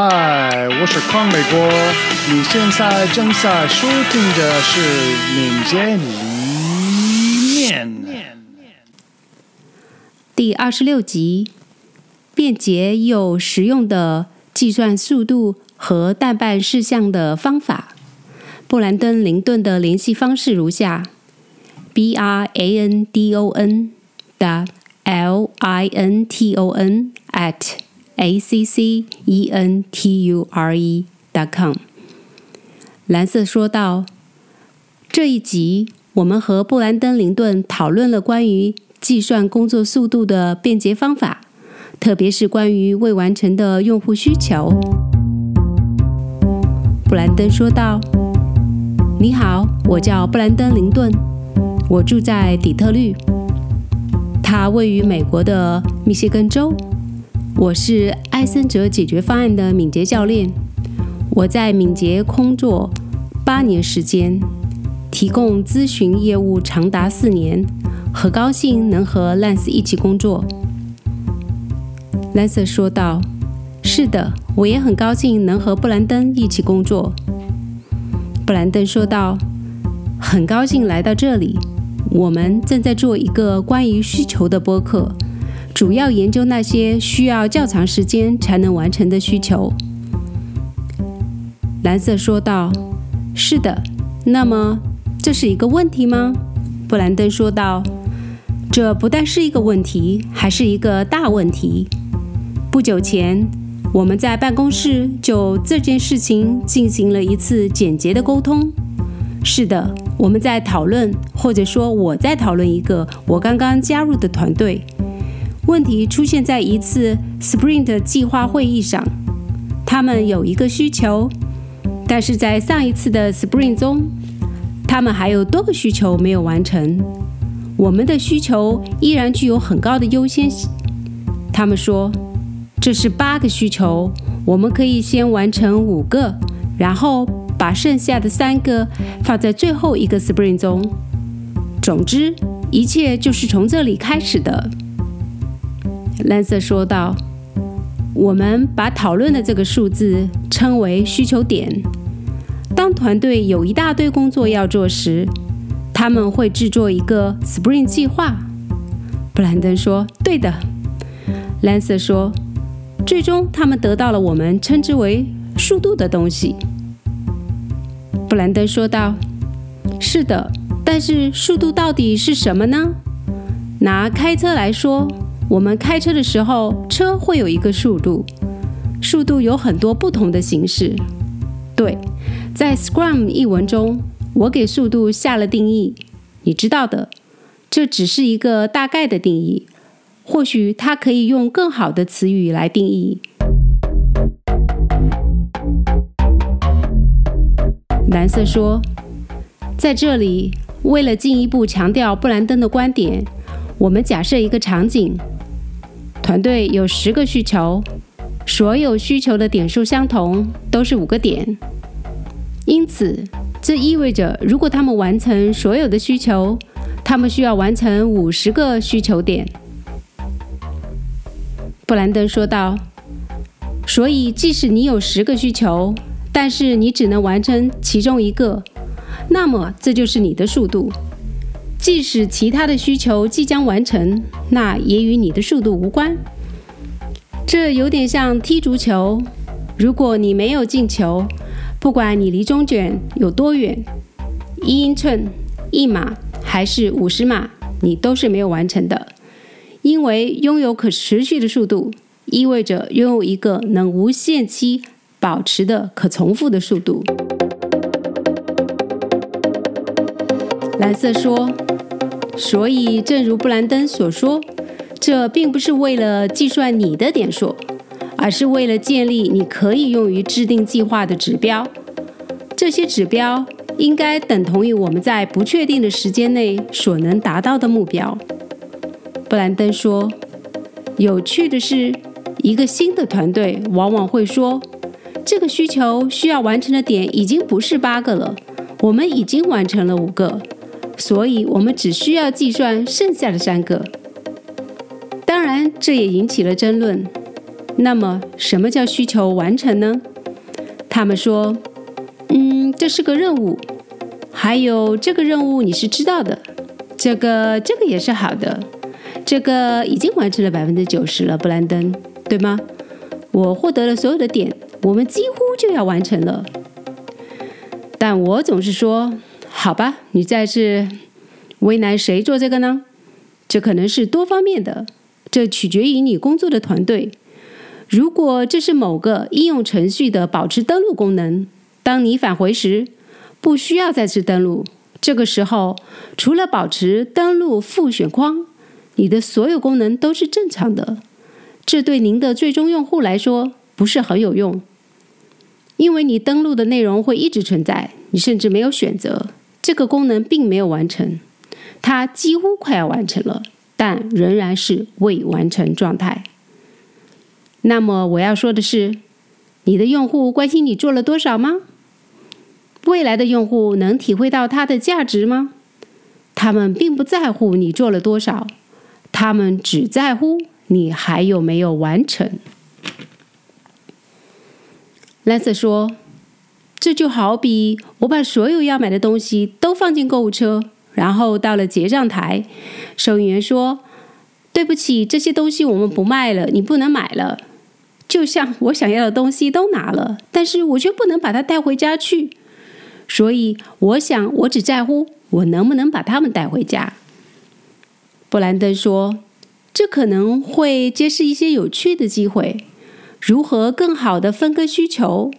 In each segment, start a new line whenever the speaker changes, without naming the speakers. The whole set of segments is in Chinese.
嗨，我是康美国，你现在正在收听的是《敏捷里面》
第二十六集：便捷又实用的计算速度和代办事项的方法。布兰登·林顿的联系方式如下：b r a n d o n dot l i n t o n at a c c e n t u r e dot com。蓝色说道：“这一集我们和布兰登·林顿讨论了关于计算工作速度的便捷方法，特别是关于未完成的用户需求。”布兰登说道。你好，我叫布兰登·林顿，我住在底特律，它位于美国的密歇根州。我是艾森哲解决方案的敏捷教练，我在敏捷工作八年时间，提供咨询业务长达四年，很高兴能和兰斯一起工作。兰斯说道：“是的，我也很高兴能和布兰登一起工作。”布兰登说道：“很高兴来到这里。我们正在做一个关于需求的播客，主要研究那些需要较长时间才能完成的需求。”蓝色说道：“是的。那么这是一个问题吗？”布兰登说道：“这不但是一个问题，还是一个大问题。不久前。”我们在办公室就这件事情进行了一次简洁的沟通。是的，我们在讨论，或者说我在讨论一个我刚刚加入的团队。问题出现在一次 Sprint 计划会议上。他们有一个需求，但是在上一次的 Sprint 中，他们还有多个需求没有完成。我们的需求依然具有很高的优先性。他们说。这是八个需求，我们可以先完成五个，然后把剩下的三个放在最后一个 sprint 中。总之，一切就是从这里开始的。蓝色说道：“我们把讨论的这个数字称为需求点。当团队有一大堆工作要做时，他们会制作一个 Spring 计划。”布兰登说：“对的。”蓝色说。最终，他们得到了我们称之为速度的东西。布兰登说道：“是的，但是速度到底是什么呢？拿开车来说，我们开车的时候，车会有一个速度。速度有很多不同的形式。对，在 Scrum 一文中，我给速度下了定义。你知道的，这只是一个大概的定义。”或许它可以用更好的词语来定义。蓝色说：“在这里，为了进一步强调布兰登的观点，我们假设一个场景：团队有十个需求，所有需求的点数相同，都是五个点。因此，这意味着如果他们完成所有的需求，他们需要完成五十个需求点。”布兰登说道：“所以，即使你有十个需求，但是你只能完成其中一个，那么这就是你的速度。即使其他的需求即将完成，那也与你的速度无关。这有点像踢足球，如果你没有进球，不管你离中卷有多远，一英寸、一码还是五十码，你都是没有完成的。”因为拥有可持续的速度，意味着拥有一个能无限期保持的可重复的速度。蓝色说：“所以，正如布兰登所说，这并不是为了计算你的点数，而是为了建立你可以用于制定计划的指标。这些指标应该等同于我们在不确定的时间内所能达到的目标。”布兰登说：“有趣的是，一个新的团队往往会说，这个需求需要完成的点已经不是八个了，我们已经完成了五个，所以我们只需要计算剩下的三个。当然，这也引起了争论。那么，什么叫需求完成呢？他们说：“嗯，这是个任务，还有这个任务你是知道的，这个这个也是好的，这个已经完成了百分之九十了，布兰登，对吗？我获得了所有的点，我们几乎就要完成了。但我总是说，好吧，你再是为难谁做这个呢？这可能是多方面的，这取决于你工作的团队。”如果这是某个应用程序的保持登录功能，当你返回时不需要再次登录，这个时候除了保持登录复选框，你的所有功能都是正常的。这对您的最终用户来说不是很有用，因为你登录的内容会一直存在，你甚至没有选择。这个功能并没有完成，它几乎快要完成了，但仍然是未完成状态。那么我要说的是，你的用户关心你做了多少吗？未来的用户能体会到它的价值吗？他们并不在乎你做了多少，他们只在乎你还有没有完成。兰瑟说：“这就好比我把所有要买的东西都放进购物车，然后到了结账台，收银员说：‘对不起，这些东西我们不卖了，你不能买了。’”就像我想要的东西都拿了，但是我却不能把它带回家去。所以，我想我只在乎我能不能把它们带回家。布兰登说：“这可能会揭示一些有趣的机会，如何更好的分割需求。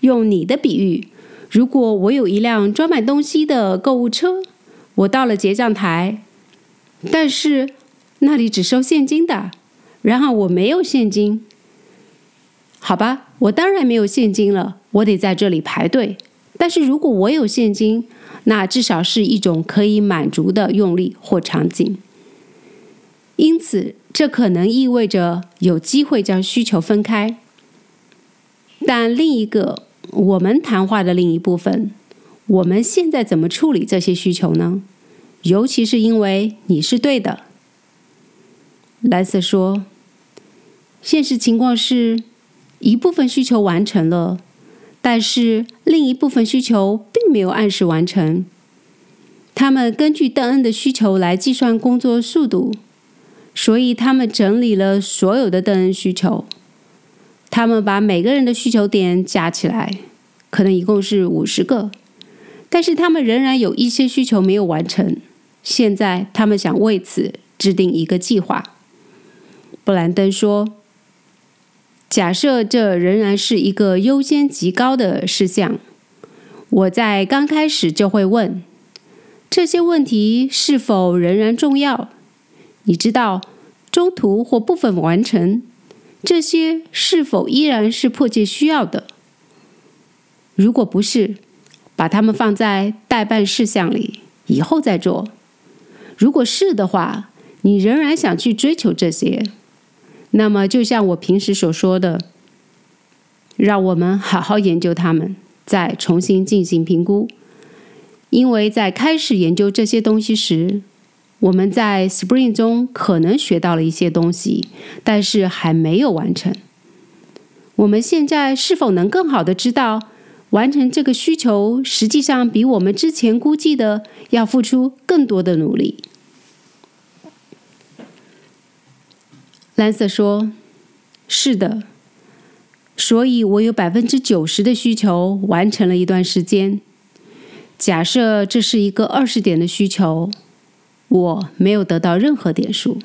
用你的比喻，如果我有一辆装满东西的购物车，我到了结账台，但是那里只收现金的，然后我没有现金。”好吧，我当然没有现金了，我得在这里排队。但是如果我有现金，那至少是一种可以满足的用力或场景。因此，这可能意味着有机会将需求分开。但另一个，我们谈话的另一部分，我们现在怎么处理这些需求呢？尤其是因为你是对的，莱瑟说，现实情况是。一部分需求完成了，但是另一部分需求并没有按时完成。他们根据邓恩的需求来计算工作速度，所以他们整理了所有的邓恩需求。他们把每个人的需求点加起来，可能一共是五十个，但是他们仍然有一些需求没有完成。现在他们想为此制定一个计划。布兰登说。假设这仍然是一个优先极高的事项，我在刚开始就会问：这些问题是否仍然重要？你知道，中途或部分完成，这些是否依然是迫切需要的？如果不是，把它们放在待办事项里，以后再做。如果是的话，你仍然想去追求这些。那么，就像我平时所说的，让我们好好研究它们，再重新进行评估。因为在开始研究这些东西时，我们在 Spring 中可能学到了一些东西，但是还没有完成。我们现在是否能更好的知道，完成这个需求实际上比我们之前估计的要付出更多的努力？兰瑟说：“是的，所以我有百分之九十的需求完成了一段时间。假设这是一个二十点的需求，我没有得到任何点数。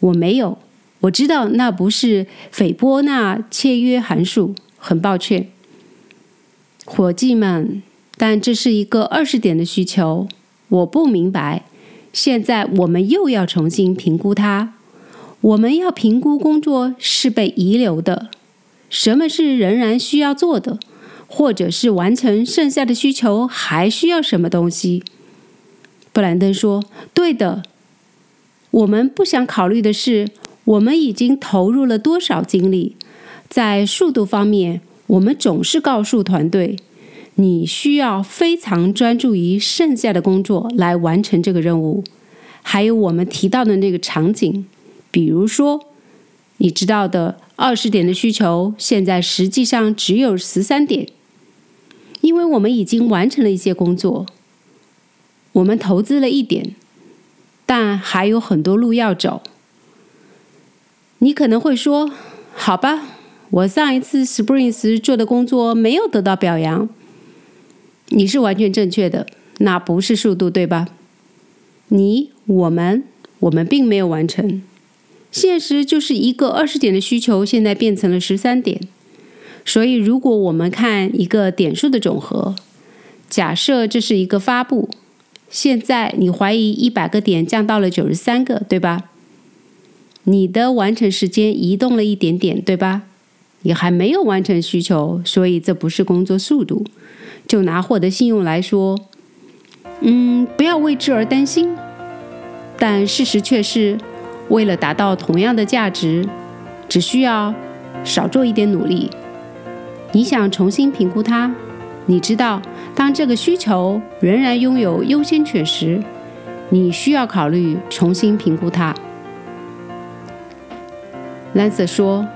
我没有，我知道那不是斐波那契约函数。很抱歉，伙计们，但这是一个二十点的需求。我不明白。现在我们又要重新评估它。”我们要评估工作是被遗留的，什么是仍然需要做的，或者是完成剩下的需求还需要什么东西？布兰登说：“对的，我们不想考虑的是我们已经投入了多少精力。在速度方面，我们总是告诉团队，你需要非常专注于剩下的工作来完成这个任务。还有我们提到的那个场景。”比如说，你知道的二十点的需求，现在实际上只有十三点，因为我们已经完成了一些工作，我们投资了一点，但还有很多路要走。你可能会说：“好吧，我上一次 Spring 时做的工作没有得到表扬。”你是完全正确的，那不是速度，对吧？你、我们、我们并没有完成。现实就是一个二十点的需求，现在变成了十三点。所以，如果我们看一个点数的总和，假设这是一个发布，现在你怀疑一百个点降到了九十三个，对吧？你的完成时间移动了一点点，对吧？你还没有完成需求，所以这不是工作速度。就拿获得信用来说，嗯，不要为之而担心。但事实却是。为了达到同样的价值，只需要少做一点努力。你想重新评估它？你知道，当这个需求仍然拥有优先权时，你需要考虑重新评估它。兰瑟说：“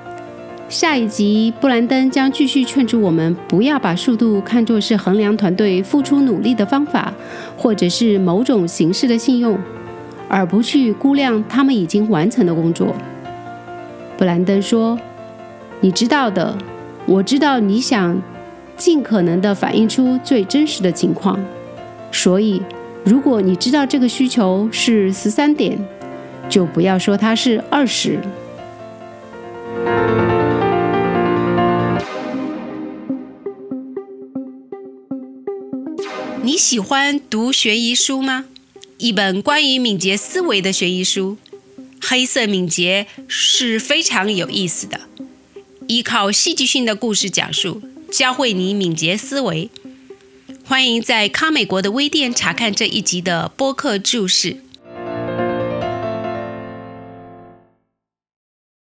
下一集，布兰登将继续劝阻我们不要把速度看作是衡量团队付出努力的方法，或者是某种形式的信用。”而不去估量他们已经完成的工作，布兰登说：“你知道的，我知道你想尽可能的反映出最真实的情况。所以，如果你知道这个需求是十三点，就不要说它是二十。”
你喜欢读悬疑书吗？一本关于敏捷思维的悬疑书，《黑色敏捷》是非常有意思的，依靠戏剧性的故事讲述，教会你敏捷思维。欢迎在康美国的微店查看这一集的播客注释。